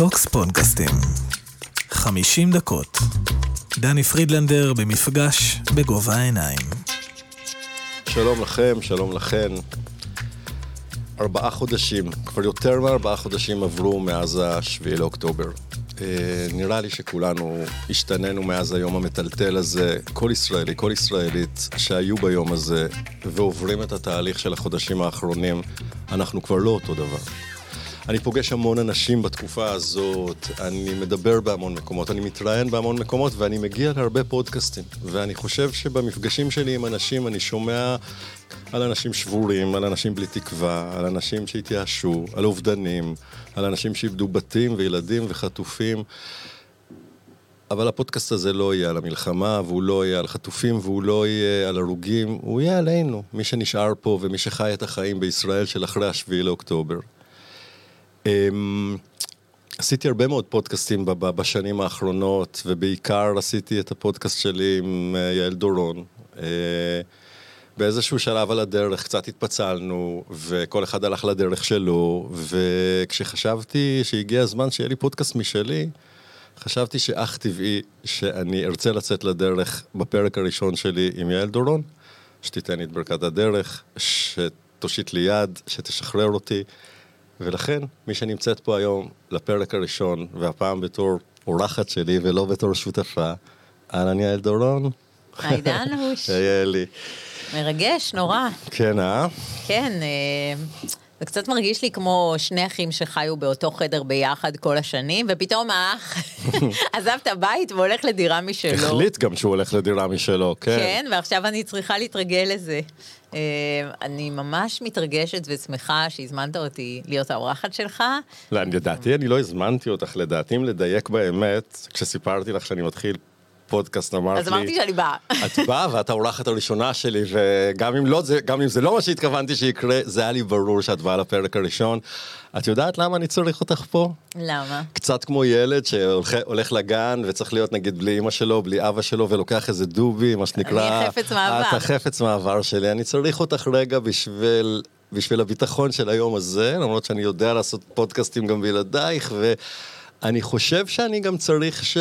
טוקס פודקאסטים. 50 דקות. דני פרידלנדר במפגש בגובה העיניים. שלום לכם, שלום לכן. ארבעה חודשים, כבר יותר מארבעה חודשים עברו מאז השביעי לאוקטובר. אה, נראה לי שכולנו השתננו מאז היום המטלטל הזה, כל ישראלי, כל ישראלית שהיו ביום הזה ועוברים את התהליך של החודשים האחרונים, אנחנו כבר לא אותו דבר. אני פוגש המון אנשים בתקופה הזאת, אני מדבר בהמון מקומות, אני מתראיין בהמון מקומות ואני מגיע להרבה פודקאסטים. ואני חושב שבמפגשים שלי עם אנשים אני שומע על אנשים שבורים, על אנשים בלי תקווה, על אנשים שהתייאשו, על אובדנים, על אנשים שאיבדו בתים וילדים וחטופים. אבל הפודקאסט הזה לא יהיה על המלחמה, והוא לא יהיה על חטופים, והוא לא יהיה על הרוגים, הוא יהיה עלינו, מי שנשאר פה ומי שחי את החיים בישראל של אחרי השביעי לאוקטובר. אמ, עשיתי הרבה מאוד פודקאסטים בשנים האחרונות, ובעיקר עשיתי את הפודקאסט שלי עם אה, יעל דורון. אה, באיזשהו שלב על הדרך קצת התפצלנו, וכל אחד הלך לדרך שלו, וכשחשבתי שהגיע הזמן שיהיה לי פודקאסט משלי, חשבתי שאך טבעי שאני ארצה לצאת לדרך בפרק הראשון שלי עם יעל דורון, שתיתן לי את ברכת הדרך, שתושיט לי יד, שתשחרר אותי. ולכן, מי שנמצאת פה היום לפרק הראשון, והפעם בתור אורחת שלי ולא בתור שותפה, אהלן יעל דורון. היי דנוש. היי אלי. מרגש, נורא. כן, אה? כן, אה, זה קצת מרגיש לי כמו שני אחים שחיו באותו חדר ביחד כל השנים, ופתאום האח עזב את הבית והולך לדירה משלו. החליט גם שהוא הולך לדירה משלו, כן. כן, ועכשיו אני צריכה להתרגל לזה. אה, אני ממש מתרגשת ושמחה שהזמנת אותי להיות האורחת שלך. לא, לדעתי אני לא הזמנתי אותך, לדעתי אם לדייק באמת, כשסיפרתי לך שאני מתחיל פודקאסט אמרת לי... אז אמרתי שאני באה. את באה ואת האורחת הראשונה שלי, וגם אם, לא, אם זה לא מה שהתכוונתי שיקרה, זה היה לי ברור שאת באה לפרק הראשון. את יודעת למה אני צריך אותך פה? למה? קצת כמו ילד שהולך לגן וצריך להיות נגיד בלי אמא שלו, בלי אבא שלו, ולוקח איזה דובי, מה שנקרא... אני החפץ מעבר. את החפץ מעבר שלי. אני צריך אותך רגע בשביל... בשביל הביטחון של היום הזה, למרות שאני יודע לעשות פודקאסטים גם בלעדייך, ואני חושב שאני גם צריך ש...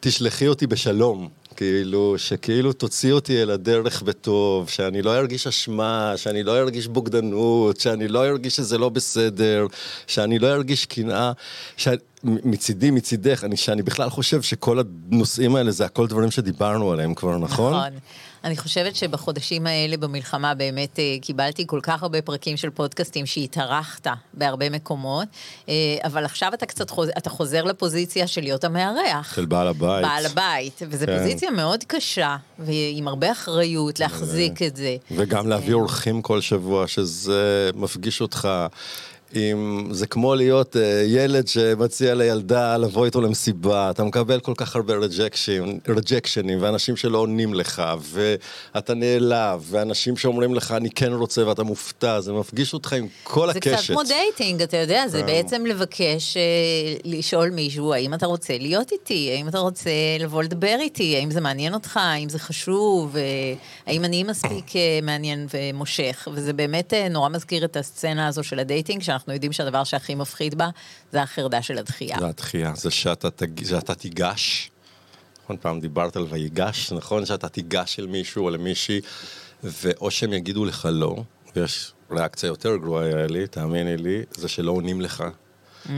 תשלחי אותי בשלום, כאילו, שכאילו תוציא אותי אל הדרך בטוב, שאני לא ארגיש אשמה, שאני לא ארגיש בוגדנות, שאני לא ארגיש שזה לא בסדר, שאני לא ארגיש קנאה, ש... מצידי, מצידך, אני, שאני בכלל חושב שכל הנושאים האלה זה הכל דברים שדיברנו עליהם כבר, נכון? נכון. אני חושבת שבחודשים האלה במלחמה באמת אה, קיבלתי כל כך הרבה פרקים של פודקאסטים שהתארחת בהרבה מקומות, אה, אבל עכשיו אתה קצת חוזר, אתה חוזר לפוזיציה של להיות המארח. של בעל הבית. בעל הבית, וזו כן. פוזיציה מאוד קשה, ועם הרבה אחריות להחזיק את זה. וגם להביא אה. אורחים כל שבוע, שזה מפגיש אותך. אם זה כמו להיות uh, ילד שמציע לילדה לבוא איתו למסיבה, אתה מקבל כל כך הרבה rejection ים, ואנשים שלא עונים לך, ואתה נעלב, ואנשים שאומרים לך אני כן רוצה ואתה מופתע, זה מפגיש אותך עם כל זה הקשת. זה קצת כמו dating, אתה יודע, זה אה. בעצם לבקש, אה, לשאול מישהו האם אתה רוצה להיות איתי, האם אתה רוצה לבוא לדבר איתי, האם זה מעניין אותך, האם זה חשוב, אה, האם אני מספיק מעניין ומושך, וזה באמת נורא מזכיר את הסצנה הזו של ה dating, שאנחנו יודעים שהדבר שהכי מפחיד בה, זה החרדה של הדחייה. זה הדחייה, זה שאתה, תג... שאתה תיגש, נכון, פעם דיברת על ויגש, נכון? שאתה תיגש אל מישהו או למישהי, ואו שהם יגידו לך לא, ויש ריאקציה יותר גרועה, לי, תאמיני לי, זה שלא עונים לך.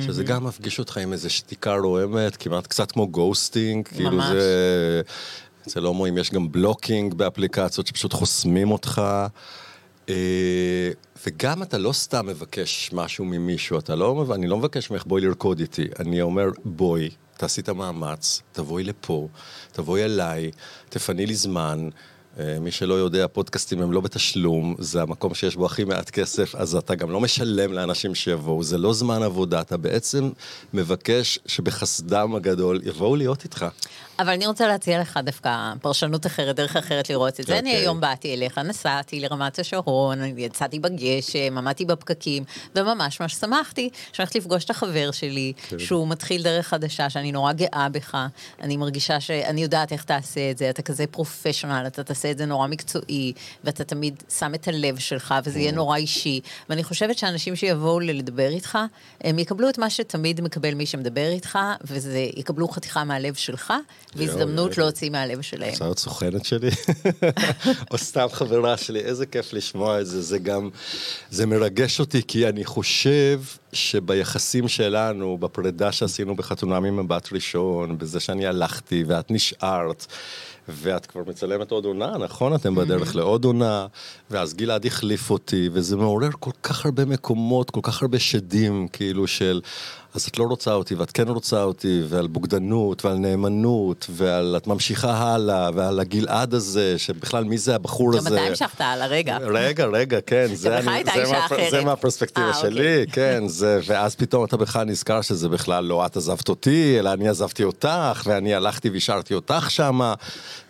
שזה גם מפגיש אותך עם איזו שתיקה רועמת, כמעט קצת כמו ghosting, כאילו זה... אצל הומואים יש גם blocking באפליקציות שפשוט חוסמים אותך. אה, וגם אתה לא סתם מבקש משהו ממישהו, אתה לא, אני לא מבקש ממך בואי לרקוד איתי, אני אומר בואי, תעשי את המאמץ, תבואי לפה, תבואי אליי, תפני לי זמן. אה, מי שלא יודע, פודקאסטים הם לא בתשלום, זה המקום שיש בו הכי מעט כסף, אז אתה גם לא משלם לאנשים שיבואו, זה לא זמן עבודה, אתה בעצם מבקש שבחסדם הגדול יבואו להיות איתך. אבל אני רוצה להציע לך דווקא פרשנות אחרת, דרך אחרת לראות את זה. אני אוקיי. היום באתי אליך, נסעתי לרמת השרון, יצאתי בגשם, עמדתי בפקקים, וממש ממש שמחתי שהולכת לפגוש את החבר שלי, כן. שהוא מתחיל דרך חדשה, שאני נורא גאה בך. אני מרגישה שאני יודעת איך תעשה את זה, אתה כזה פרופשיונל, אתה תעשה את זה נורא מקצועי, ואתה תמיד שם את הלב שלך, וזה Mm. יהיה נורא אישי. ואני חושבת שאנשים שיבואו לדבר איתך, הם יקבלו את מה שתמיד מקבל מי שמדבר איתך, וזה יקבלו חתיכה מהלב שלך, והזדמנות. להוציא מהלב שלהם. אפשר להיות סוכנת שלי? או סתם חברה שלי, איזה כיף לשמוע את זה. זה גם, זה מרגש אותי, כי אני חושב שביחסים שלנו, בפרידה שעשינו בחתונה ממבט ראשון, בזה שאני הלכתי ואת נשארת, ואת כבר מצלמת עוד עונה, נכון? אתם בדרך לעוד עונה, ואז גלעד החליף אותי, וזה מעורר כל כך הרבה מקומות, כל כך הרבה שדים, כאילו של... אז את לא רוצה אותי, ואת כן רוצה אותי, ועל בוגדנות, ועל נאמנות, ועל את ממשיכה הלאה, ועל הגלעד הזה, שבכלל מי זה הבחור גם הזה. אתה המשכת הלאה, רגע. רגע, רגע, כן, זה, אני, זה, מה. זה מהפרספקטיבה אה, שלי, כן, זה, ואז פתאום אתה בכלל נזכר שזה בכלל לא את עזבת אותי, אלא אני עזבתי אותך, ואני הלכתי והשארתי אותך שמה,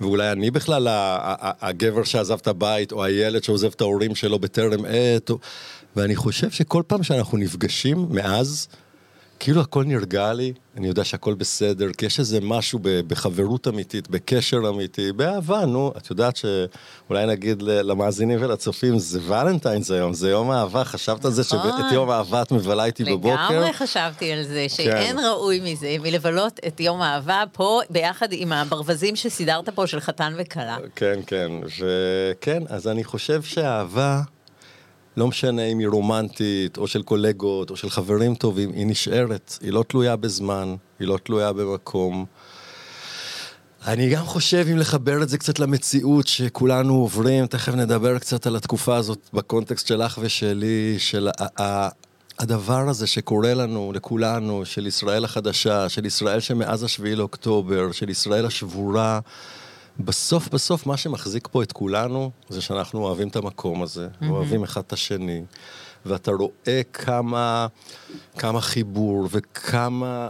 ואולי אני בכלל הגבר שעזב את הבית, או הילד שעוזב את ההורים שלו בטרם עת. ואני חושב שכל פעם שאנחנו נפגשים מאז, כאילו הכל נרגע לי, אני יודע שהכל בסדר, כי יש איזה משהו בחברות אמיתית, בקשר אמיתי, באהבה, נו, את יודעת שאולי נגיד למאזינים ולצופים, זה ולנטיינס היום, זה יום אהבה, חשבת על זה נכון. שאת יום האהבה את מבלה איתי בבוקר? לגמרי חשבתי על זה, שאין כן. ראוי מזה מלבלות את יום האהבה פה, ביחד עם הברווזים שסידרת פה של חתן וכלה. כן, כן, וכן, אז אני חושב שהאהבה, לא משנה אם היא רומנטית, או של קולגות, או של חברים טובים, היא נשארת, היא לא תלויה בזמן, היא לא תלויה במקום. אני גם חושב אם לחבר את זה קצת למציאות שכולנו עוברים, תכף נדבר קצת על התקופה הזאת בקונטקסט שלך ושלי, של הדבר הזה שקורה לנו, לכולנו, של ישראל החדשה, של ישראל שמאז השביעי לאוקטובר, של ישראל השבורה. בסוף בסוף מה שמחזיק פה את כולנו זה שאנחנו אוהבים את המקום הזה, mm-hmm. אוהבים אחד את השני, ואתה רואה כמה, כמה חיבור וכמה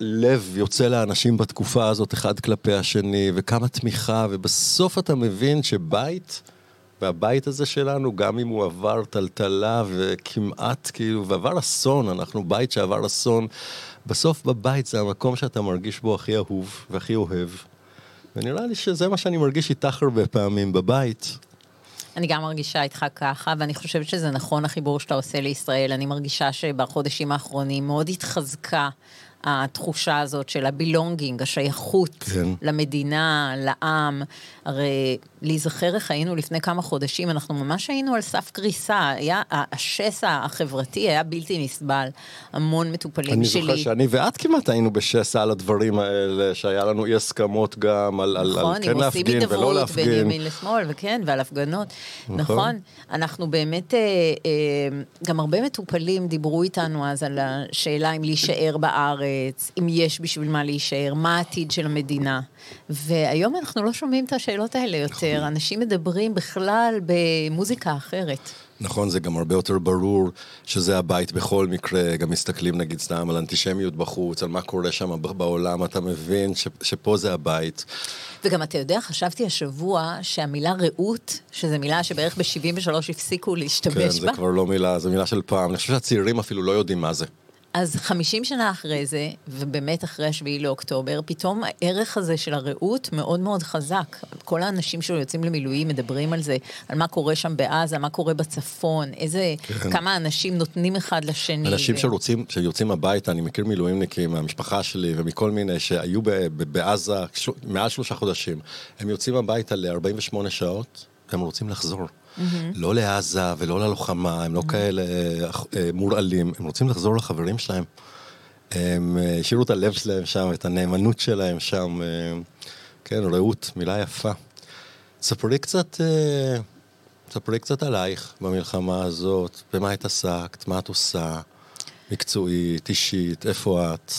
לב יוצא לאנשים בתקופה הזאת אחד כלפי השני, וכמה תמיכה, ובסוף אתה מבין שבית, והבית הזה שלנו, גם אם הוא עבר טלטלה וכמעט כאילו, ועבר אסון, אנחנו בית שעבר אסון, בסוף בבית זה המקום שאתה מרגיש בו הכי אהוב והכי אוהב. ונראה לי שזה מה שאני מרגיש איתך הרבה פעמים בבית. אני גם מרגישה איתך ככה, ואני חושבת שזה נכון החיבור שאתה עושה לישראל. אני מרגישה שבחודשים האחרונים מאוד התחזקה התחושה הזאת של הבילונגינג, השייכות כן. למדינה, לעם. הרי להיזכר איך היינו לפני כמה חודשים, אנחנו ממש היינו על סף קריסה. היה, השסע החברתי היה בלתי נסבל. המון מטופלים אני שלי. זוכר שאני ואת כמעט היינו בשסע על הדברים האלה, שהיה לנו אי הסכמות גם על, על, נכון, על כן אם עושים להפגין ולא הידברות בין להפגין. ימין לשמאל, וכן, ועל הפגנות. נכון. נכון. אנחנו באמת, אה, אה, גם הרבה מטופלים דיברו איתנו אז על השאלה אם להישאר בארץ, אם יש בשביל מה להישאר, מה העתיד של המדינה. והיום אנחנו לא שומעים את השאלות האלה יותר. אנשים מדברים בכלל במוזיקה אחרת. נכון, זה גם הרבה יותר ברור שזה הבית בכל מקרה, גם מסתכלים נגיד סתם על אנטישמיות בחוץ, על מה קורה שם בעולם, אתה מבין ש, שפה זה הבית. וגם אתה יודע, חשבתי השבוע שהמילה רעות, שזו מילה שבערך ב-73 הפסיקו כן, להשתמש זה בה, כבר לא מילה, זה מילה של פעם. אני חושב שהצעירים אפילו לא יודעים מה זה. אז 50 שנה אחרי זה, ובאמת אחרי השביעי לאוקטובר, פתאום הערך הזה של הרעות מאוד מאוד חזק. כל האנשים שיוצאים למילואים מדברים על זה, על מה קורה שם בעזה, מה קורה בצפון, איזה, כן. כמה אנשים נותנים אחד לשני. אנשים ו- שרוצים, שיוצאים הביתה, אני מכיר מילואימניקים מהמשפחה שלי ומכל מיני שהיו בעזה מעל שלושה חודשים. הם יוצאים הביתה ל-48 שעות, והם רוצים לחזור. לא לעזה ולא ללוחמה, הם לא כאלה אה, אה, מורעלים, הם רוצים לחזור לחברים שלהם. הם אה, השאירו את הלב שלהם שם, את הנאמנות שלהם שם. כן, רעות, מילה יפה. ספרי קצת, ספרי קצת עלייך במלחמה הזאת, במה התעסקת, מה את עושה, מקצועית, אישית, איפה את?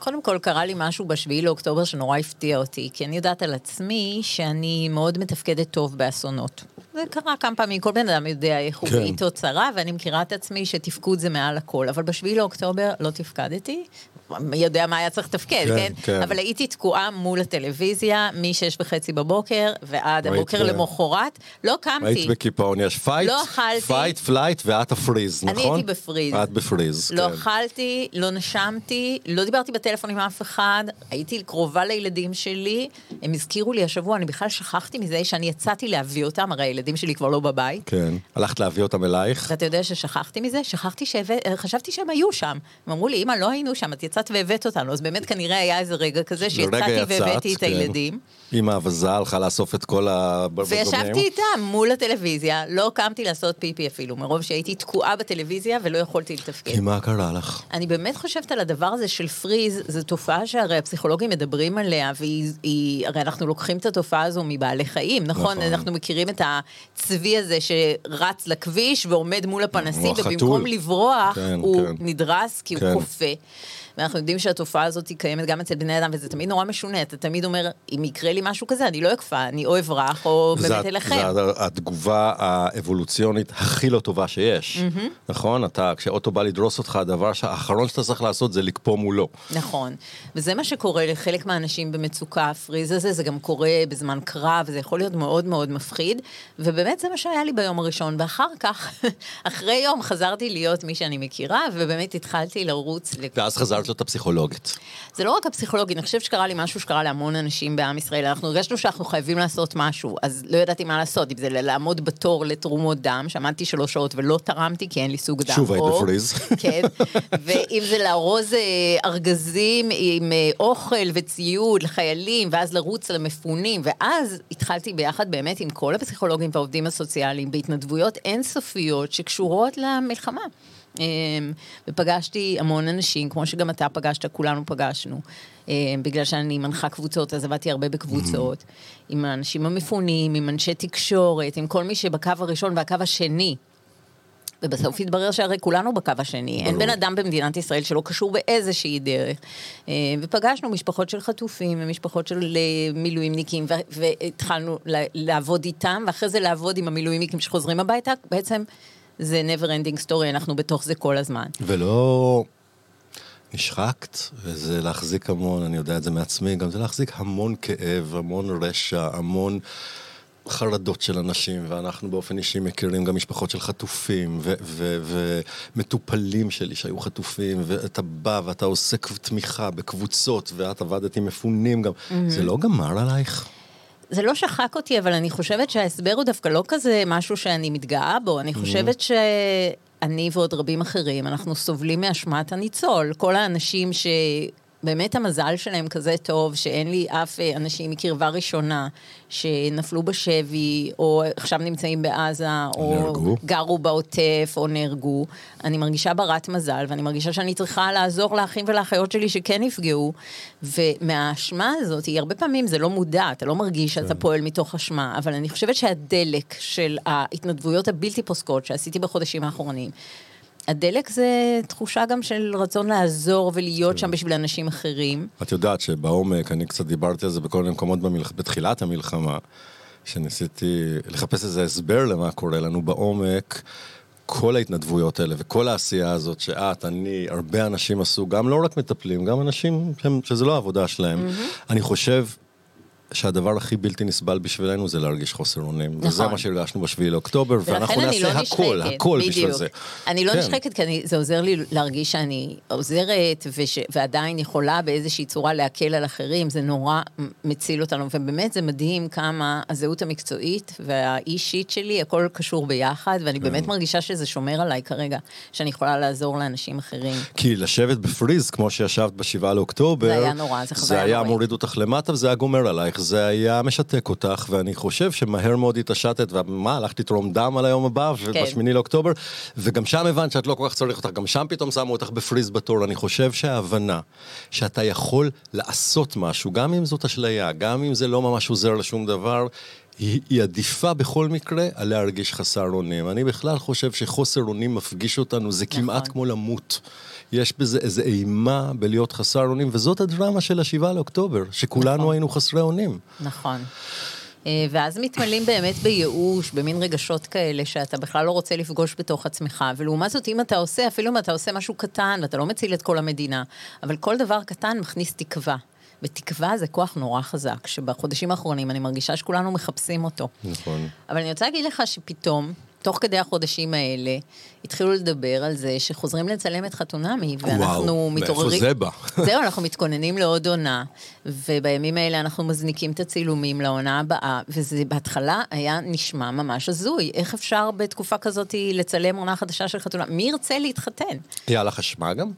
קודם כל, קרה לי משהו בשביעי לאוקטובר שנורא הפתיע אותי, כי אני יודעת על עצמי שאני מאוד מתפקדת טוב באסונות. זה קרה כמה פעמים, כל בן אדם יודע איך הוא כן. בעיתות צרה, ואני מכירה את עצמי שתפקוד זה מעל הכל. אבל בשביעי לאוקטובר לא תפקדתי, יודע מה היה צריך לתפקד, כן, כן? כן. אבל הייתי תקועה מול הטלוויזיה מ-6 וחצי בבוקר ועד הבוקר ב- למחרת, לא קמתי. היית בקיפאון, יש fight, לא אכלתי. fight, flight, ואת ה freeze, אני נכון? הייתי ב freeze. את ב freeze, לא כן. אכלתי, לא נשמתי, לא דיברתי בטלפון עם אף אחד, הייתי קרובה לילדים שלי, הם הזכירו לי השבוע, אני בכלל שכחתי מזה שאני יצאתי להביא אותם, הרי הילדים שלי כבר לא בבית. כן. הלכת להביא אותם אלייך? ואתה יודע ששכחתי מזה? שכחתי שחשבתי שהם היו שם. הם אמרו לי, אמא, לא היינו שם, את יצאת והבאת אותנו. אז באמת כנראה היה איזה רגע כזה שיצאתי יצאת, והבאתי את כן. הילדים. עם האבזה הלכה לאסוף את כל הבלבזונים. וישבתי איתם מול הטלוויזיה, לא קמתי לעשות פיפי אפילו, מרוב שהייתי תקועה בטלוויזיה ולא יכולתי לתפקד. כי מה קרה לך? אני באמת חושבת על הדבר הזה של פריז, זו תופעה שהרי הפסיכולוגים מדברים עליה, והיא, היא- הרי אנחנו לוקחים את התופעה הזו מבעלי חיים, נכון? נכון. אנחנו מכירים את הצבי הזה שרץ לכביש ועומד מול הפנסים. ובמקום לברוח, כן, הוא כן. נדרס כי כן. הוא קופא. ואנחנו יודעים שהתופעה הזאת היא קיימת גם אצל בני אדם, וזה תמיד נורא משונה. אתה תמיד אומר, אם יקרה לי משהו כזה, אני לא אקפא, אני או אברח, או זה באמת אלחם. זה התגובה האבולוציונית הכי לא טובה שיש, נכון? אתה, כשאוטו בא לדרוס אותך, הדבר האחרון שאתה צריך לעשות זה לקפוא מולו. נכון, וזה מה שקורה לחלק מהאנשים במצוקה, הפריז הזה, זה גם קורה בזמן קרב, זה יכול להיות מאוד מאוד מפחיד, ובאמת זה מה שהיה לי ביום הראשון, ואחר כך, אחרי יום חזרתי להיות מי שאני מכירה, ובאמת התחלתי לרוץ. ואז חזרת להיות הפסיכולוגית. זה לא רק הפסיכולוגי, אני חושבת שקרה לי משהו שקרה להמון אנשים בעם ישראל, אנחנו הרגשנו שאנחנו חייבים לעשות משהו, אז לא ידעתי מה לעשות, אם זה לעמוד בתור לתרומות דם, שעמדתי שלוש שעות ולא תרמתי כי אין לי סוג דם. שוב היית בפריז. כן, ואם זה לארוז אה, ארגזים עם אה, אוכל וציוד לחיילים, ואז לרוץ למפונים, ואז התחלתי ביחד באמת עם כל הפסיכולוגים והעובדים הסוציאליים בהתנדבויות אינסופיות שקשורות למלחמה. אה, ופגשתי המון אנשים, כמו שגם אתה פגשת, כולנו פגשנו. אה, בגלל שאני מנחה קבוצות, אז עבדתי הרבה בקבוצות. עם האנשים המפונים, עם אנשי תקשורת, עם כל מי שבקו הראשון והקו השני. ובסוף התברר שהרי כולנו בקו השני. אין. בן אדם במדינת ישראל שלא קשור באיזושהי דרך. אה, ופגשנו משפחות של חטופים ומשפחות של אה, מילואימניקים, והתחלנו לעבוד איתם, ואחרי זה לעבוד עם המילואימניקים שחוזרים הביתה. בעצם זה never ending story, אנחנו בתוך זה כל הזמן. ולא נשחקת, וזה להחזיק המון, אני יודע את זה מעצמי, גם זה להחזיק המון כאב, המון רשע, המון חרדות של אנשים, ואנחנו באופן אישי מכירים גם משפחות של חטופים, ומטופלים שלי שהיו חטופים, ואתה בא ואתה עושה תמיכה בקבוצות, ואת עבדת עם מפונים גם, זה לא גמר עלייך? זה לא שחק אותי, אבל אני חושבת שההסבר הוא דווקא לא כזה משהו שאני מתגאה בו. אני חושבת שאני ועוד רבים אחרים, אנחנו סובלים מאשמת הניצול. כל האנשים שבאמת המזל שלהם כזה טוב, שאין לי אף אה, אנשים מקרבה ראשונה שנפלו בשבי, או עכשיו נמצאים בעזה, או נהרגו. גרו בעוטף, או נהרגו. אני מרגישה ברת מזל, ואני מרגישה שאני צריכה לעזור לאחים ולאחיות שלי שכן נפגעו. ומהאשמה הזאת, היא הרבה פעמים זה לא מודע, אתה לא מרגיש שאתה פועל מתוך אשמה, אבל אני חושבת שהדלק של ההתנדבויות הבלתי פוסקות שעשיתי בחודשים האחרונים, הדלק זה תחושה גם של רצון לעזור ולהיות שם בשביל אנשים אחרים. את יודעת שבעומק, אני קצת דיברתי על זה בכל מיני מקומות במלח... בתחילת המלחמה, שניסיתי לחפש איזה הסבר למה קורה לנו בעומק. כל ההתנדבויות האלה וכל העשייה הזאת שאת, אני, הרבה אנשים עשו, גם לא רק מטפלים, גם אנשים שהם, שזה לא העבודה שלהם. אני חושב שהדבר הכי בלתי נסבל בשבילנו זה להרגיש חוסר אונים. וזה נכון. מה שהרגשנו בשביעי לאוקטובר, ואנחנו אני נעשה לא הכל, נשחקת, הכל בשביל בדיוק. זה. אני לא כן. נשחקת כי אני, זה עוזר לי להרגיש שאני עוזרת וש, ועדיין יכולה באיזושהי צורה להקל על אחרים, זה נורא מציל אותנו, ובאמת זה מדהים כמה הזהות המקצועית והאישית שלי, הכל קשור ביחד, ואני כן. באמת מרגישה שזה שומר עליי כרגע, שאני יכולה לעזור לאנשים אחרים. כי לשבת בפריז, כמו שישבת בשבעה לאוקטובר, זה היה נורא, זה חוויה זה היה נוראית. מוריד אותך למטה וזה היה גומר עלייך, זה היה משתק אותך, ואני חושב שמהר מאוד התעשתת, ומה, הלכת לתרום דם על היום הבא, כן. ובשמיני לאוקטובר, וגם שם הבנת שאת לא כל כך צריך אותך, גם שם פתאום שמו אותך בפריז בתור. אני חושב שההבנה שאתה יכול לעשות משהו, גם אם זאת אשליה, גם אם זה לא ממש עוזר לשום דבר, היא, היא עדיפה בכל מקרה על להרגיש חסר אונים. אני בכלל חושב שחוסר אונים מפגיש אותנו, זה כמעט כמו למות. יש בזה איזו אימה בלהיות חסר אונים, וזאת הדרמה של השבעה לאוקטובר, שכולנו נכון. היינו חסרי אונים. נכון. אה, ואז מתמלאים באמת בייאוש, במין רגשות כאלה שאתה בכלל לא רוצה לפגוש בתוך עצמך. ולעומת זאת, אם אתה עושה, אפילו אם אתה עושה משהו קטן, ואתה לא מציל את כל המדינה, אבל כל דבר קטן מכניס תקווה. ותקווה זה כוח נורא חזק, שבחודשים האחרונים אני מרגישה שכולנו מחפשים אותו. נכון. אבל אני רוצה להגיד לך שפתאום, תוך כדי החודשים האלה, התחילו לדבר על זה שחוזרים לצלם את חתונמי, ואנחנו וואו, מתעוררים... מאיפה זה בא? זהו, אנחנו מתכוננים לעוד עונה, ובימים האלה אנחנו מזניקים את הצילומים לעונה הבאה, וזה בהתחלה היה נשמע ממש הזוי. איך אפשר בתקופה כזאת לצלם עונה חדשה של חתונה? מי ירצה להתחתן? היה לך אשמה גם?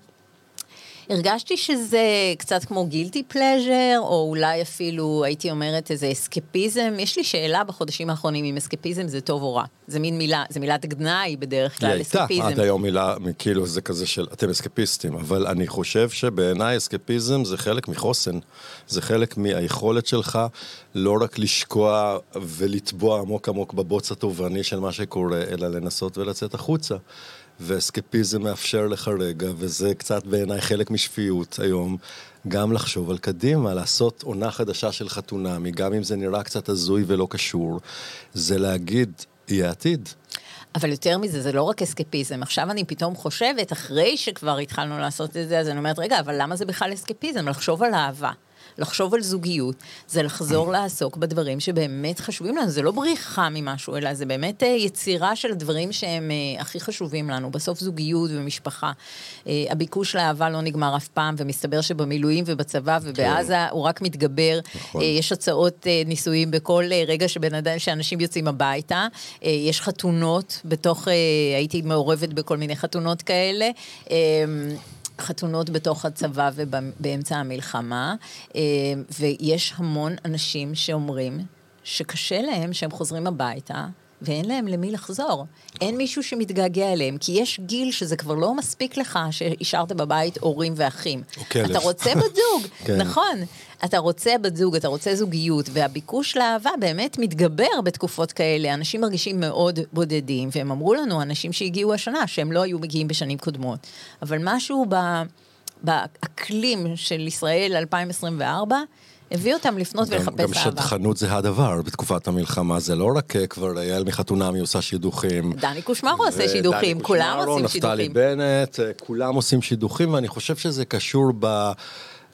הרגשתי שזה קצת כמו גילטי פלז'ר, או אולי אפילו, הייתי אומרת, איזה אסקפיזם. יש לי שאלה בחודשים האחרונים אם אסקפיזם זה טוב או רע. זה מין מילה, זה מילת גנאי בדרך היא כלל, הייתה אסקפיזם. עד היום מילה, כאילו זה כזה של אתם אסקפיסטים, אבל אני חושב שבעיניי אסקפיזם זה חלק מחוסן. זה חלק מהיכולת שלך לא רק לשקוע ולטבוע עמוק עמוק בבוץ התובעני של מה שקורה, אלא לנסות ולצאת החוצה. ואסקפיזם מאפשר לך רגע, וזה קצת בעיניי חלק משפיות היום, גם לחשוב על קדימה, לעשות עונה חדשה של חתונמי, גם אם זה נראה קצת הזוי ולא קשור, זה להגיד, יהיה עתיד. אבל יותר מזה, זה לא רק אסקפיזם. עכשיו אני פתאום חושבת, אחרי שכבר התחלנו לעשות את זה, אז אני אומרת, רגע, אבל למה זה בכלל אסקפיזם? לחשוב על אהבה. לחשוב על זוגיות, זה לחזור לעסוק בדברים שבאמת חשובים לנו, זה לא בריחה ממשהו, אלא זה באמת אה, יצירה של דברים שהם אה, הכי חשובים לנו, בסוף זוגיות ומשפחה. אה, הביקוש לאהבה לא נגמר אף פעם, ומסתבר שבמילואים ובצבא ובעזה כן. הוא רק מתגבר. נכון. יש הצעות נישואים בכל רגע שבן אדם, שאנשים יוצאים הביתה, יש חתונות בתוך, הייתי מעורבת בכל מיני חתונות כאלה. חתונות בתוך הצבא ובאמצע המלחמה, אה, ויש המון אנשים שאומרים שקשה להם שהם חוזרים הביתה. ואין להם למי לחזור. אין מישהו שמתגעגע אליהם, כי יש גיל שזה כבר לא מספיק לך שהשארת בבית הורים ואחים. או כלב. אתה רוצה בת זוג, כן. נכון. אתה רוצה בת זוג, אתה רוצה זוגיות, והביקוש לאהבה באמת מתגבר בתקופות כאלה. אנשים מרגישים מאוד בודדים, והם אמרו לנו, אנשים שהגיעו השנה, שהם לא היו מגיעים בשנים קודמות. אבל משהו ב... באקלים של ישראל 2024, הביא אותם לפנות גם, ולחפש גם אהבה. שטחנות זה הדבר בתקופת המלחמה, זה לא רק אה, כבר יעל מחתונמי עושה שידוכים. דני קושמרו עושה שידוכים, כולם קושמרו, עושים נפתלי שידוכים. בנט, אה, כולם עושים שידוכים, ואני חושב שזה קשור ב...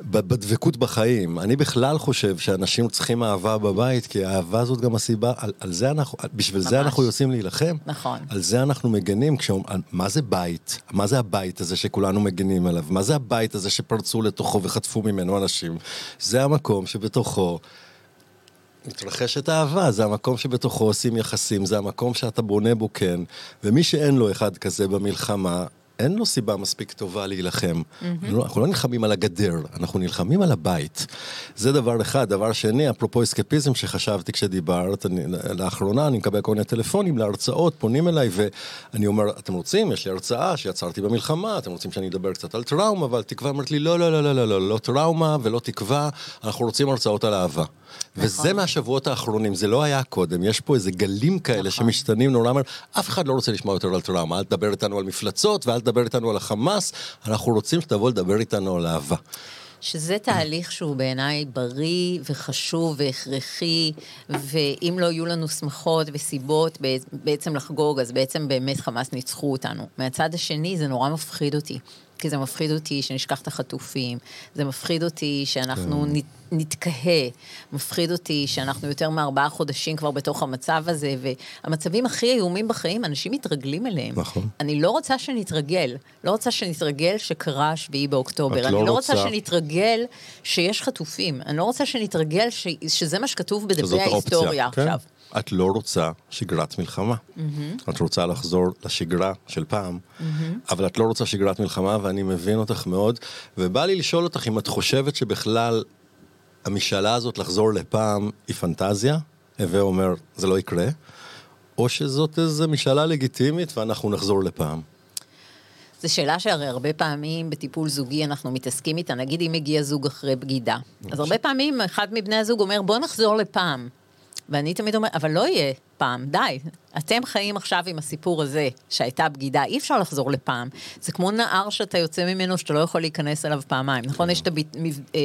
בדבקות בחיים. אני בכלל חושב שאנשים צריכים אהבה בבית, כי האהבה הזאת גם הסיבה, על, על זה אנחנו, בשביל זה ממש. אנחנו יוצאים להילחם. נכון. על זה אנחנו מגנים, כשאומ- על- מה זה בית? מה זה הבית הזה שכולנו מגנים עליו? מה זה הבית הזה שפרצו לתוכו וחטפו ממנו אנשים? זה המקום שבתוכו... מתרחשת אהבה, זה המקום שבתוכו עושים יחסים, זה המקום שאתה בונה בו כן, ומי שאין לו אחד כזה במלחמה, אין לו סיבה מספיק טובה להילחם. Mm-hmm. אנחנו לא נלחמים על הגדר, אנחנו נלחמים על הבית. זה דבר אחד. דבר שני, אפרופו אסקפיזם שחשבתי כשדיברת, אני, לאחרונה אני מקבל כל מיני טלפונים להרצאות, פונים אליי ואני אומר, אתם רוצים? יש לי הרצאה שיצרתי במלחמה, אתם רוצים שאני אדבר קצת על טראומה, אבל תקווה אומרת לי, לא, לא, לא, לא, לא, לא, לא טראומה ולא תקווה, אנחנו רוצים הרצאות על אהבה. וזה מהשבועות האחרונים, זה לא היה קודם, יש פה איזה גלים כאלה נכון. שמשתנים נורא אף אחד לא רוצה לשמוע יותר על טראומה, אל תדבר איתנו על מפלצות ואל תדבר איתנו על החמאס, אנחנו רוצים שתבוא לדבר איתנו על אהבה. שזה תהליך שהוא בעיניי בריא וחשוב והכרחי, ואם לא יהיו לנו שמחות וסיבות בעצם לחגוג, אז בעצם באמת חמאס ניצחו אותנו. מהצד השני, זה נורא מפחיד אותי. כי זה מפחיד אותי שנשכח את החטופים, זה מפחיד אותי שאנחנו כן. נת, נתקהה, מפחיד אותי שאנחנו יותר מארבעה חודשים כבר בתוך המצב הזה, והמצבים הכי איומים בחיים, אנשים מתרגלים אליהם. נכון. אני לא רוצה שנתרגל, לא רוצה שנתרגל שקרה השביעי באוקטובר, את אני לא לא רוצה רוצה. שנתרגל שיש חטופים, אני לא רוצה שנתרגל ש... שזה מה שכתוב בדפי ההיסטוריה האופציה, עכשיו. כן? את לא רוצה שגרת מלחמה. Mm-hmm. את רוצה לחזור לשגרה של פעם, mm-hmm. אבל את לא רוצה שגרת מלחמה, ואני מבין אותך מאוד, ובא לי לשאול אותך אם את חושבת שבכלל המשאלה הזאת לחזור לפעם היא פנטזיה, הווה אומר, זה לא יקרה, או שזאת איזו משאלה לגיטימית ואנחנו נחזור לפעם. זו שאלה שהרי הרבה פעמים בטיפול זוגי אנחנו מתעסקים איתה, נגיד אם מגיע זוג אחרי בגידה. אז הרבה פעמים אחד מבני הזוג אומר, בוא נחזור לפעם. ואני תמיד אומרת, אבל לא יהיה. פעם, די. אתם חיים עכשיו עם הסיפור הזה, שהייתה בגידה, אי אפשר לחזור לפעם. זה כמו נהר שאתה יוצא ממנו שאתה לא יכול להיכנס אליו פעמיים, נכון? יש את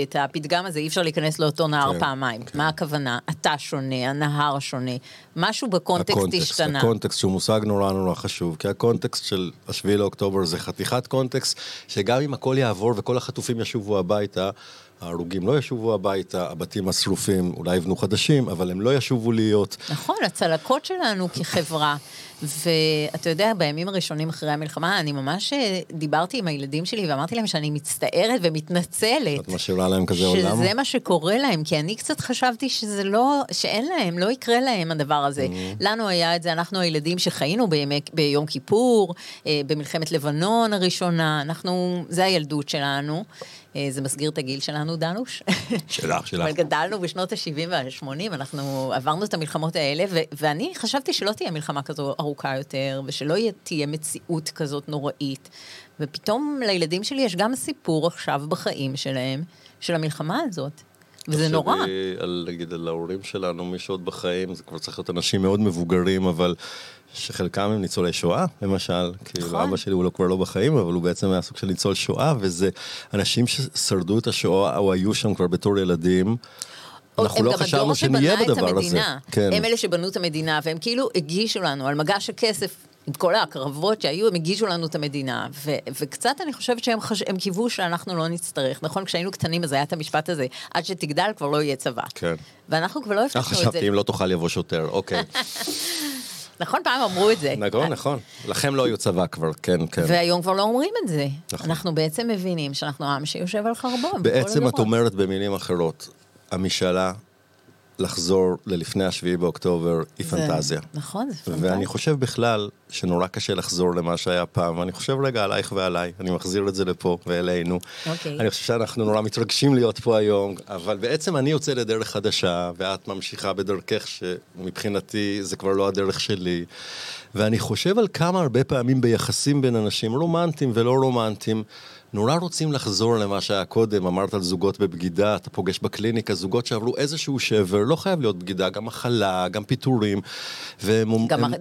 את הפתגם הזה, אי אפשר להיכנס לאותו נהר כן, פעמיים. מה הכוונה? אתה שונה, הנהר שונה, משהו בקונטקסט השתנה. הקונטקסט שהוא מושג נורא נורא חשוב, כי הקונטקסט של השביעי לאוקטובר זה חתיכת קונטקסט, שגם אם הכל יעבור וכל החטופים ישובו הביתה, ההרוגים לא ישובו הביתה, הבתים השרופים אולי יבנו חדשים, אבל הם לא ישובו להיות. נכון, הצלקות שלנו כחברה. ואתה יודע, בימים הראשונים אחרי המלחמה, אני ממש אה, דיברתי עם הילדים שלי ואמרתי להם שאני מצטערת ומתנצלת. את משאירה להם כזה עולם? שזה מה שקורה להם, כי אני קצת חשבתי שזה לא, שאין להם, לא יקרה להם הדבר הזה. Mm-hmm. לנו היה את זה, אנחנו הילדים שחיינו בימי, ביום כיפור, אה, במלחמת לבנון הראשונה, אנחנו, זה הילדות שלנו. אה, זה מסגיר את הגיל שלנו, דנוש. שלך, שלך. אבל גדלנו בשנות ה-70 וה-80, אנחנו עברנו את המלחמות האלה, ו- ואני חשבתי שלא תהיה מלחמה כזו ארוכה יותר, ושלא תהיה מציאות כזאת נוראית. ופתאום לילדים שלי יש גם סיפור עכשיו בחיים שלהם, של המלחמה הזאת. וזה נורא. על, נגיד, על ההורים שלנו, מי שעוד בחיים, זה כבר צריך להיות אנשים מאוד מבוגרים, אבל שחלקם הם ניצולי שואה, למשל. כאילו, נכון. אבא שלי הוא לא, כבר לא בחיים, אבל הוא בעצם היה סוג של ניצול שואה, וזה אנשים ששרדו את השואה, או היו שם כבר בתור ילדים. אנחנו לא חשבנו שנהיה בדבר הזה. כן. הם אלה שבנו את המדינה, והם כאילו הגישו לנו על מגש הכסף. עם כל הקרבות שהיו, הם הגישו לנו את המדינה. ו- וקצת אני חושבת שהם חש- קיוו שאנחנו לא נצטרך. נכון, כשהיינו קטנים אז היה את המשפט הזה, עד שתגדל כבר לא יהיה צבא. כן. ואנחנו כבר לא אה, הבטחנו את זה. חשבתי, אם לא תאכל יבוא שוטר, אוקיי. נכון, פעם אמרו את זה. נכון, נכון. לכם לא יהיו צבא כבר, כן, כן. והיום כבר לא אומרים את זה. נכון. אנחנו בעצם מבינים שאנחנו עם שיושב על חרבו. בעצם את. אומרת במילים אחרות, המשאלה לחזור ללפני השביעי באוקטובר היא זה- פנטזיה. נכון, זה פנטזיה. ואני חושב בכלל שנורא קשה לחזור למה שהיה פעם, ואני חושב רגע עלייך ועליי, אני מחזיר את זה לפה ואלינו. אוקיי. אני חושב שאנחנו נורא מתרגשים להיות פה היום, אבל בעצם אני יוצא לדרך חדשה, ואת ממשיכה בדרכך שמבחינתי זה כבר לא הדרך שלי. ואני חושב על כמה הרבה פעמים ביחסים בין אנשים רומנטיים ולא רומנטיים, נורא רוצים לחזור למה שהיה קודם, אמרת על זוגות בבגידה, אתה פוגש בקליניקה זוגות שעברו איזשהו שבר, לא חייב להיות בגידה, גם מחלה, גם פיטורים. והם גם הם-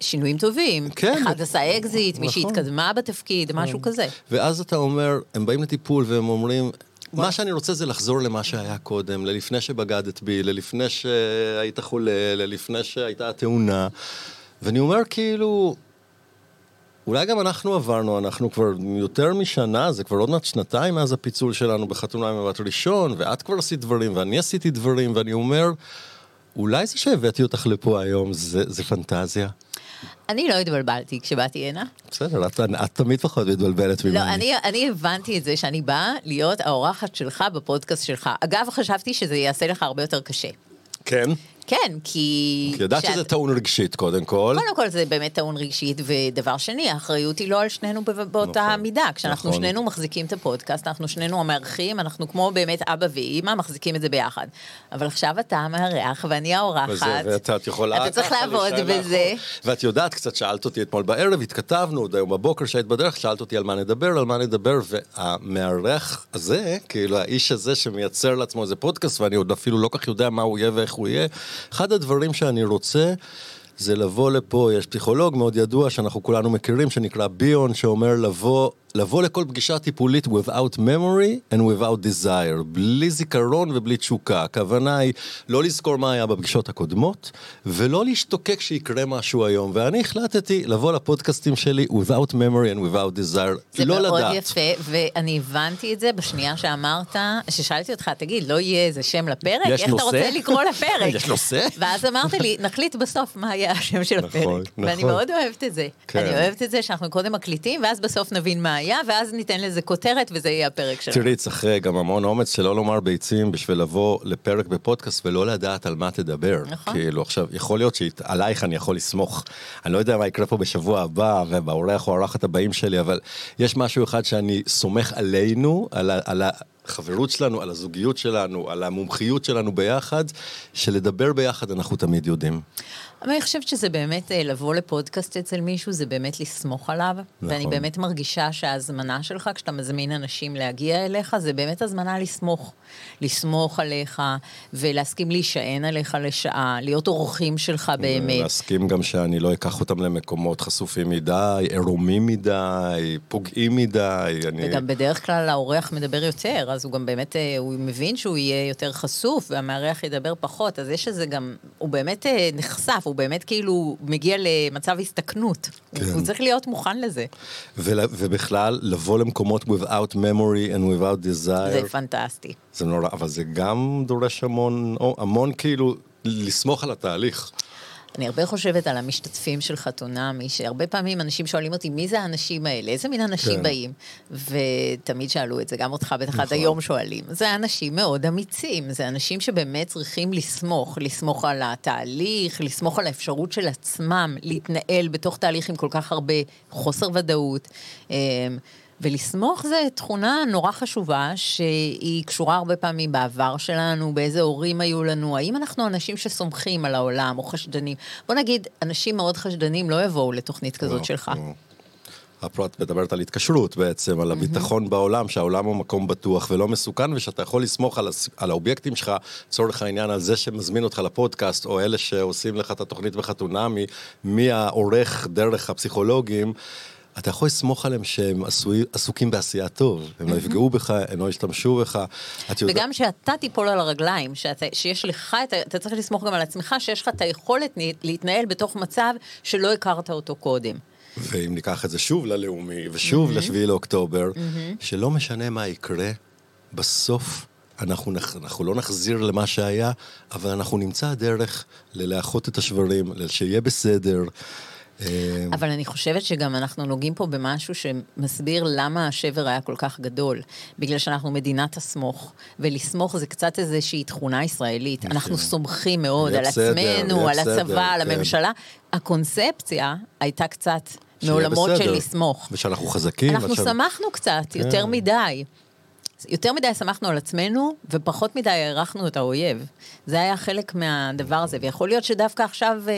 ושינויים טובים. כן. אחד עשה אקזיט, מי נכון. שהתקדמה בתפקיד, משהו כזה. ואז אתה אומר, הם באים לטיפול והם אומרים, מה שאני רוצה זה לחזור למה שהיה קודם, ללפני שבגדת בי, ללפני שהיית חולה, ללפני שהייתה תאונה. ואני אומר כאילו, אולי גם אנחנו עברנו, אנחנו כבר יותר משנה, זה כבר עוד מעט שנתיים מאז הפיצול שלנו בחתונה עם מבט ראשון, ואת כבר עשית דברים, ואני עשיתי דברים, ואני אומר, אולי זה שהבאתי אותך לפה היום, זה, זה פנטזיה. אני לא התבלבלתי כשבאתי הנה. בסדר, את, את תמיד פחות מתבלבלת ממני. לא, אני, אני הבנתי את זה שאני באה להיות האורחת שלך בפודקאסט שלך. אגב, חשבתי שזה יעשה לך הרבה יותר קשה. כן. כן, כי... כי ידעת כשאת- שזה טעון רגשית קודם כל. קודם כל זה באמת טעון רגשית, ודבר שני, האחריות היא לא על שנינו באותה נכון, מידה. כשאנחנו נכון. שנינו מחזיקים את הפודקאסט, אנחנו שנינו המארחים, אנחנו כמו באמת אבא ואימא, מחזיקים את זה ביחד. אבל עכשיו אתה המארח ואני האורחת. וזה, ואת את יכולה... אתה צריך לעבוד בזה. מאחור. ואת יודעת, קצת שאלת אותי אתמול בערב, התכתבנו, עוד היום בבוקר שהיית בדרך, שאלת אותי על מה נדבר, על מה נדבר, והמארח הזה, כאילו האיש הזה שמייצר לעצמו איזה פודקאסט, ואני עוד אפילו לא כך יודע מה הוא יהיה ואיך הוא יהיה, אחד הדברים שאני רוצה... זה לבוא לפה, יש פסיכולוג מאוד ידוע שאנחנו כולנו מכירים, שנקרא ביון, שאומר לבוא, לבוא לכל פגישה טיפולית without memory and without desire, בלי זיכרון ובלי תשוקה. הכוונה היא לא לזכור מה היה בפגישות הקודמות, ולא להשתוקק שיקרה משהו היום. ואני החלטתי לבוא לפודקאסטים שלי without memory and without desire, זה לא מאוד לדעת. יפה, ואני הבנתי את זה בשנייה שאמרת, ששאלתי אותך, תגיד, לא יהיה איזה שם לפרק? יש איך נושא? אתה רוצה לקרוא לפרק? יש נושא? ואז אמרת לי, נחליט בסוף מה יהיה השם של הפרק. נכון, ואני נכון. מאוד אוהבת את זה. כן. אני אוהבת את זה שאנחנו קודם מקליטים, ואז בסוף נבין מה היה, ואז ניתן לזה כותרת, וזה יהיה הפרק שלנו. תראי, צריך גם המון אומץ שלא לומר ביצים בשביל לבוא לפרק בפודקאסט ולא לדעת על מה תדבר. נכון. כאילו, עכשיו, יכול להיות שעלייך אני יכול לסמוך. אני לא יודע מה יקרה פה בשבוע הבא, ובאורח או האורחת הבאים שלי, אבל יש משהו אחד שאני סומך עלינו, על, על, החברות שלנו, על הזוגיות שלנו, על המומחיות שלנו ביחד, שלדבר ביחד אנחנו תמיד יודעים. אבל אני חושבת שזה באמת, אה, לבוא לפודקאסט אצל מישהו, זה באמת לסמוך עליו. נכון. ואני באמת מרגישה שההזמנה שלך, כשאתה מזמין אנשים להגיע אליך, זה באמת הזמנה לסמוך. לסמוך עליך, ולהסכים להישען עליך לשעה, להיות אורחים שלך באמת. להסכים גם שאני לא אקח אותם למקומות חשופים מדי, עירומים מדי, פוגעים מדי. אני... וגם בדרך כלל האורח מדבר יותר, אז הוא גם באמת, אה, הוא מבין שהוא יהיה יותר חשוף, והמארח ידבר פחות, אז יש איזה גם, הוא באמת אה, נחשף, הוא באמת כאילו מגיע למצב הסתכנות. כן. הוא צריך להיות מוכן לזה. ובכלל, לבוא למקומות without memory and without desire. זה פנטסטי. זה נורא, אבל זה גם דורש המון, המון כאילו, לסמוך על התהליך. אני הרבה חושבת על המשתתפים של חתונמי, שהרבה פעמים אנשים שואלים אותי, מי זה האנשים האלה? איזה מין אנשים כן. באים? ותמיד שאלו את זה, גם אותך בטח עד נכון. היום שואלים. זה אנשים מאוד אמיצים, זה אנשים שבאמת צריכים לסמוך, לסמוך על התהליך, לסמוך על האפשרות של עצמם להתנהל בתוך תהליך עם כל כך הרבה חוסר ודאות. ולסמוך זה תכונה נורא חשובה, שהיא קשורה הרבה פעמים בעבר שלנו, באיזה הורים היו לנו, האם אנחנו אנשים שסומכים על העולם או חשדנים. בוא נגיד, אנשים מאוד חשדנים לא יבואו לתוכנית כזאת לא, שלך. לא. את מדברת על התקשרות בעצם, על הביטחון בעולם, שהעולם הוא מקום בטוח ולא מסוכן, ושאתה יכול לסמוך על, על האובייקטים שלך, לצורך העניין, על זה שמזמין אותך לפודקאסט, או אלה שעושים לך את התוכנית בחתונה, מהעורך דרך הפסיכולוגים. אתה יכול לסמוך עליהם שהם עשוי, עסוקים בעשייה טוב, הם לא יפגעו בך, הם לא ישתמשו בך. וגם שאתה תיפול על הרגליים, שאתה, שיש לך, את, אתה צריך לסמוך גם על עצמך, שיש לך את היכולת להתנהל בתוך מצב שלא הכרת אותו קודם. ואם ניקח את זה שוב ללאומי, ושוב mm-hmm. לשביעי לאוקטובר, mm-hmm. שלא משנה מה יקרה, בסוף אנחנו, נח, אנחנו לא נחזיר למה שהיה, אבל אנחנו נמצא דרך ללאחות את השברים, שיהיה בסדר. אמ, אבל אני חושבת שגם אנחנו נוגעים פה במשהו שמסביר למה השבר היה כל כך גדול. בגלל שאנחנו מדינת הסמוך, ולסמוך זה קצת איזושהי תכונה ישראלית. אנחנו סומכים מאוד על עצמנו, על הצבא, על כן. הממשלה. הקונספציה הייתה קצת מעולמות של לסמוך. ושאנחנו חזקים. אנחנו שמחנו קצת, יותר כן. מדי. יותר מדי שמחנו על עצמנו, ופחות מדי הערכנו את האויב. זה היה חלק מהדבר הזה, ויכול להיות שדווקא עכשיו, אה,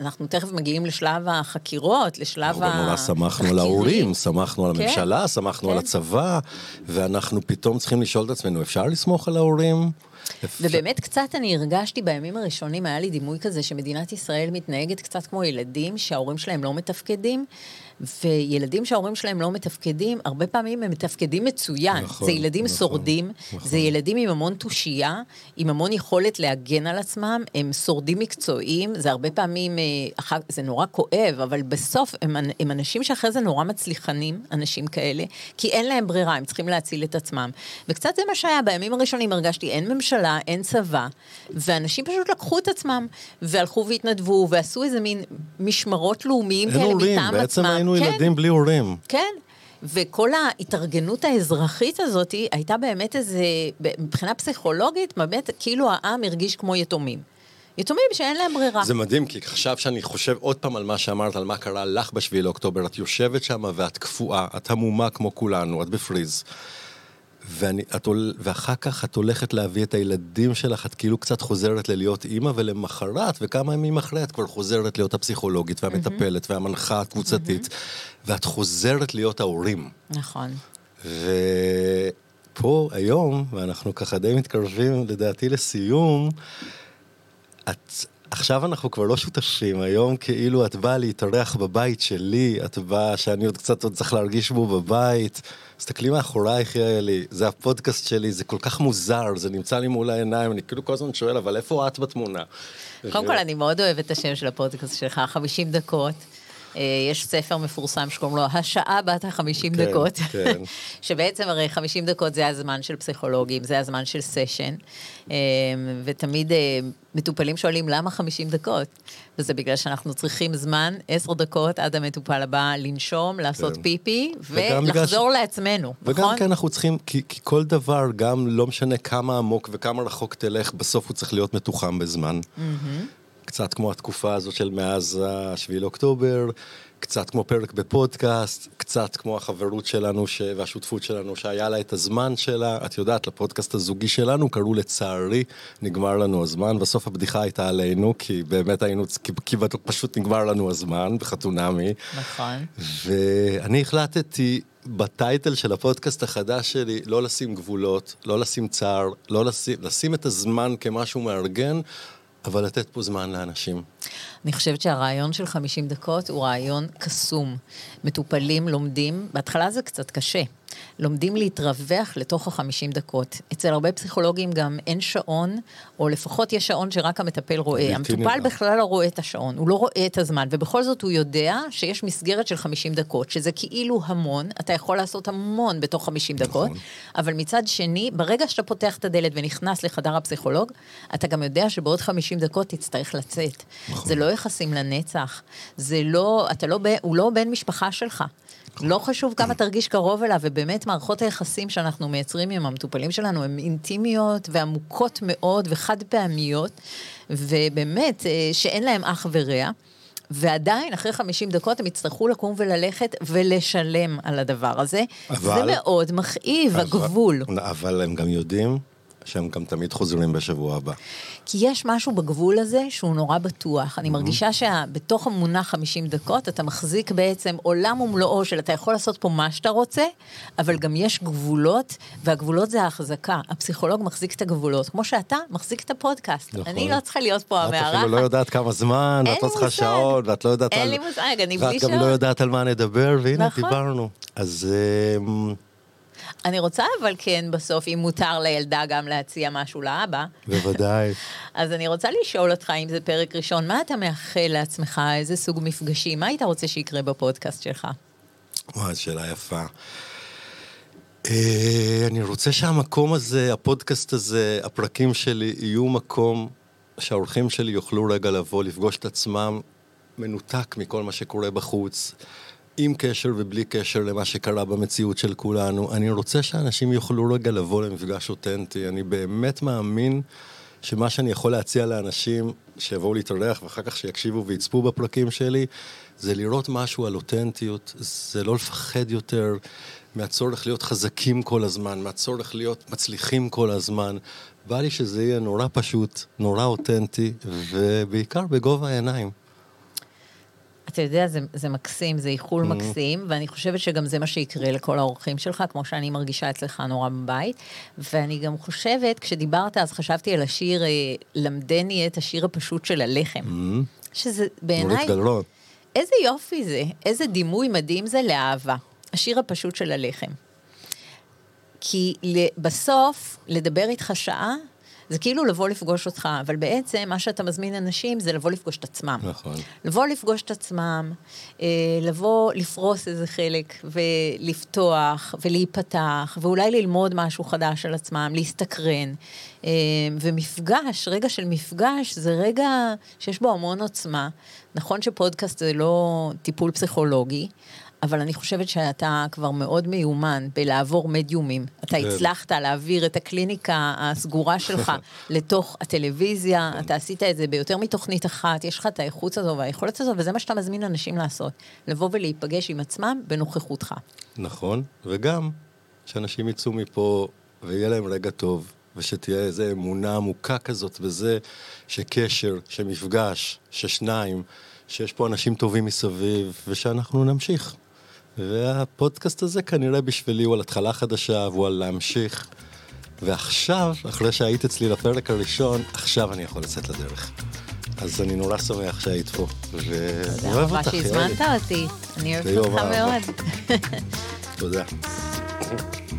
אנחנו תכף מגיעים לשלב החקירות, לשלב התחקירים. אנחנו נורא שמחנו על ההורים, שמחנו על כן, הממשלה, שמחנו כן. על הצבא, ואנחנו פתאום צריכים לשאול את עצמנו, אפשר לסמוך על ההורים? ובאמת קצת אני הרגשתי בימים הראשונים, היה לי דימוי כזה שמדינת ישראל מתנהגת קצת כמו ילדים שההורים שלהם לא מתפקדים. וילדים שההורים שלהם לא מתפקדים, הרבה פעמים הם מתפקדים מצוין. נכון, זה ילדים נכון, שורדים, נכון. זה ילדים עם המון תושייה, עם המון יכולת להגן על עצמם, הם שורדים מקצועיים, זה הרבה פעמים, אה, זה נורא כואב, אבל בסוף הם, הם אנשים שאחרי זה נורא מצליחנים, אנשים כאלה, כי אין להם ברירה, הם צריכים להציל את עצמם. וקצת זה מה שהיה, בימים הראשונים הרגשתי, אין ממשלה, אין צבא, ואנשים פשוט לקחו את עצמם, והלכו והתנדבו, ועשו איזה מין משמרות לאומיים כאלה מטעם עצמם. היינו כן, ילדים בלי הורים. כן. וכל ההתארגנות האזרחית הזאת הייתה באמת איזה, מבחינה פסיכולוגית, באמת כאילו העם הרגיש כמו יתומים. יתומים שאין להם ברירה. זה מדהים, כי עכשיו שאני חושב עוד פעם על מה שאמרת, על מה קרה לך בשביעי לאוקטובר, את יושבת שם ואת קפואה, את המומה כמו כולנו, את בפריז. ואני, את, ואחר כך את הולכת להביא את הילדים שלך, את כאילו קצת חוזרת ללהיות אימא, ולמחרת, וכמה ימים אחרי, את כבר חוזרת להיות הפסיכולוגית והמטפלת mm-hmm. והמנחה הקבוצתית, mm-hmm. ואת חוזרת להיות ההורים. נכון. ופה היום, ואנחנו ככה די מתקרבים לדעתי לסיום, את... עכשיו אנחנו כבר לא שותפים, היום כאילו את באה להתארח בבית שלי, את באה שאני עוד קצת עוד צריך להרגיש בו בבית. תסתכלי מאחורייך, יעלי, זה הפודקאסט שלי, זה כל כך מוזר, זה נמצא לי מול העיניים, אני כאילו כל הזמן שואל, אבל איפה את בתמונה? קודם כל, אני מאוד אוהבת את השם של הפודקאסט שלך, 50 דקות. אה, יש ספר מפורסם שקוראים לו השעה בת החמישים כן, דקות, כן. שבעצם הרי חמישים דקות זה הזמן של פסיכולוגים, זה הזמן של סשן, אה, ותמיד אה, מטופלים שואלים למה חמישים דקות, וזה בגלל שאנחנו צריכים זמן, עשר דקות עד המטופל הבא לנשום, לעשות כן. פיפי, ולחזור ש... לעצמנו, וגם נכון? כי אנחנו צריכים, כי, כי כל דבר, גם לא משנה כמה עמוק וכמה רחוק תלך, בסוף הוא צריך להיות מתוחם בזמן. Mm-hmm. קצת כמו התקופה הזאת של מאז השביעי לאוקטובר, קצת כמו פרק בפודקאסט, קצת כמו החברות שלנו ש... והשותפות שלנו שהיה לה את הזמן שלה. את יודעת, לפודקאסט הזוגי שלנו קראו לצערי, נגמר לנו הזמן. בסוף הבדיחה הייתה עלינו, כי באמת היינו, כי, כי פשוט נגמר לנו הזמן בחתונמי. נכון. ואני החלטתי בטייטל של הפודקאסט החדש שלי, לא לשים גבולות, לא לשים צער, לא לשים, לשים את הזמן כמשהו מארגן, אבל לתת פה זמן לאנשים. אני חושבת שהרעיון של 50 דקות הוא רעיון קסום. מטופלים לומדים, בהתחלה זה קצת קשה. לומדים להתרווח לתוך החמישים דקות. אצל הרבה פסיכולוגים גם אין שעון, או לפחות יש שעון שרק המטפל רואה. המטופל בכלל לא רואה את השעון, הוא לא רואה את הזמן, ובכל זאת הוא יודע שיש מסגרת של חמישים דקות, שזה כאילו המון, אתה יכול לעשות המון בתוך חמישים דקות, נכון. אבל מצד שני, ברגע שאתה פותח את הדלת ונכנס לחדר הפסיכולוג, אתה גם יודע שבעוד חמישים דקות תצטרך לצאת. נכון. זה לא יחסים לנצח, זה לא, אתה לא, הוא לא בן משפחה שלך. לא חשוב כמה תרגיש קרוב אליו, ובאמת מערכות היחסים שאנחנו מייצרים עם המטופלים שלנו הן אינטימיות ועמוקות מאוד וחד פעמיות, ובאמת אה, שאין להם אח ורע. ועדיין, אחרי 50 דקות הם יצטרכו לקום וללכת ולשלם על הדבר הזה. אבל... זה מאוד מכאיב, אבל... הגבול. אבל הם גם יודעים שהם גם תמיד חוזרים בשבוע הבא. כי יש משהו בגבול הזה שהוא נורא בטוח. אני מרגישה שבתוך המונח 50 דקות אתה מחזיק בעצם עולם ומלואו של אתה יכול לעשות פה מה שאתה רוצה, אבל גם יש גבולות, והגבולות זה ההחזקה. הפסיכולוג מחזיק את הגבולות, כמו שאתה מחזיק את הפודקאסט. נכון. אני לא צריכה להיות פה המארחת. את אפילו לא יודעת כמה זמן, ואת לא צריכה שעון, ואת לא יודעת על... אין לי מושג, אני בלי שעון. ואת גם לא יודעת על מה נדבר, והנה, נכון. דיברנו. אז... אני רוצה אבל כן בסוף, אם מותר לילדה גם להציע משהו לאבא. בוודאי. אז אני רוצה לשאול אותך, אם זה פרק ראשון, מה אתה מאחל לעצמך, איזה סוג מפגשים, מה היית רוצה שיקרה בפודקאסט שלך? וואי, שאלה יפה. Uh, אני רוצה שהמקום הזה, הפודקאסט הזה, הפרקים שלי, יהיו מקום שהאורחים שלי יוכלו רגע לבוא, לפגוש את עצמם מנותק מכל מה שקורה בחוץ. עם קשר ובלי קשר למה שקרה במציאות של כולנו. אני רוצה שאנשים יוכלו רגע לבוא למפגש אותנטי. אני באמת מאמין שמה שאני יכול להציע לאנשים שיבואו להתארח ואחר כך שיקשיבו ויצפו בפרקים שלי, זה לראות משהו על אותנטיות, זה לא לפחד יותר מהצורך להיות חזקים כל הזמן, מהצורך להיות מצליחים כל הזמן. בא לי שזה יהיה נורא פשוט, נורא אותנטי, ובעיקר בגובה העיניים. אתה יודע, זה, זה מקסים, זה איחול mm-hmm. מקסים, ואני חושבת שגם זה מה שיקרה לכל האורחים שלך, כמו שאני מרגישה אצלך נורא בבית. ואני גם חושבת, כשדיברת, אז חשבתי על השיר, אה, למדני את השיר הפשוט של הלחם. Mm-hmm. שזה בעיניי... איזה יופי זה, איזה דימוי מדהים זה לאהבה. השיר הפשוט של הלחם. כי בסוף, לדבר איתך שעה, זה כאילו לבוא לפגוש אותך, אבל בעצם מה שאתה מזמין אנשים זה לבוא לפגוש את עצמם. נכון. לבוא לפגוש את עצמם, אה, לבוא לפרוס איזה חלק ולפתוח ולהיפתח, ואולי ללמוד משהו חדש על עצמם, להסתקרן. אה, ומפגש, רגע של מפגש, זה רגע שיש בו המון עוצמה. נכון שפודקאסט זה לא טיפול פסיכולוגי, אבל אני חושבת שאתה כבר מאוד מיומן בלעבור מדיומים. אתה כן. הצלחת להעביר את הקליניקה הסגורה שלך לתוך הטלוויזיה, אתה עשית את זה ביותר מתוכנית אחת, יש לך את האיכות הזו והיכולת הזו, וזה מה שאתה מזמין אנשים לעשות, לבוא ולהיפגש עם עצמם בנוכחותך. נכון, וגם שאנשים יצאו מפה ויהיה להם רגע טוב, ושתהיה איזו אמונה עמוקה כזאת בזה שקשר, שמפגש, ששניים, שיש פה אנשים טובים מסביב, ושאנחנו נמשיך. והפודקאסט הזה כנראה בשבילי הוא על התחלה חדשה והוא על להמשיך. ועכשיו, אחרי שהיית אצלי לפרק הראשון, עכשיו אני יכול לצאת לדרך. אז אני נורא שמח שהיית פה, ואוהב אותך, יאללה. תודה רבה שהזמנת אותי, אני אוהבת אותך מאוד. תודה.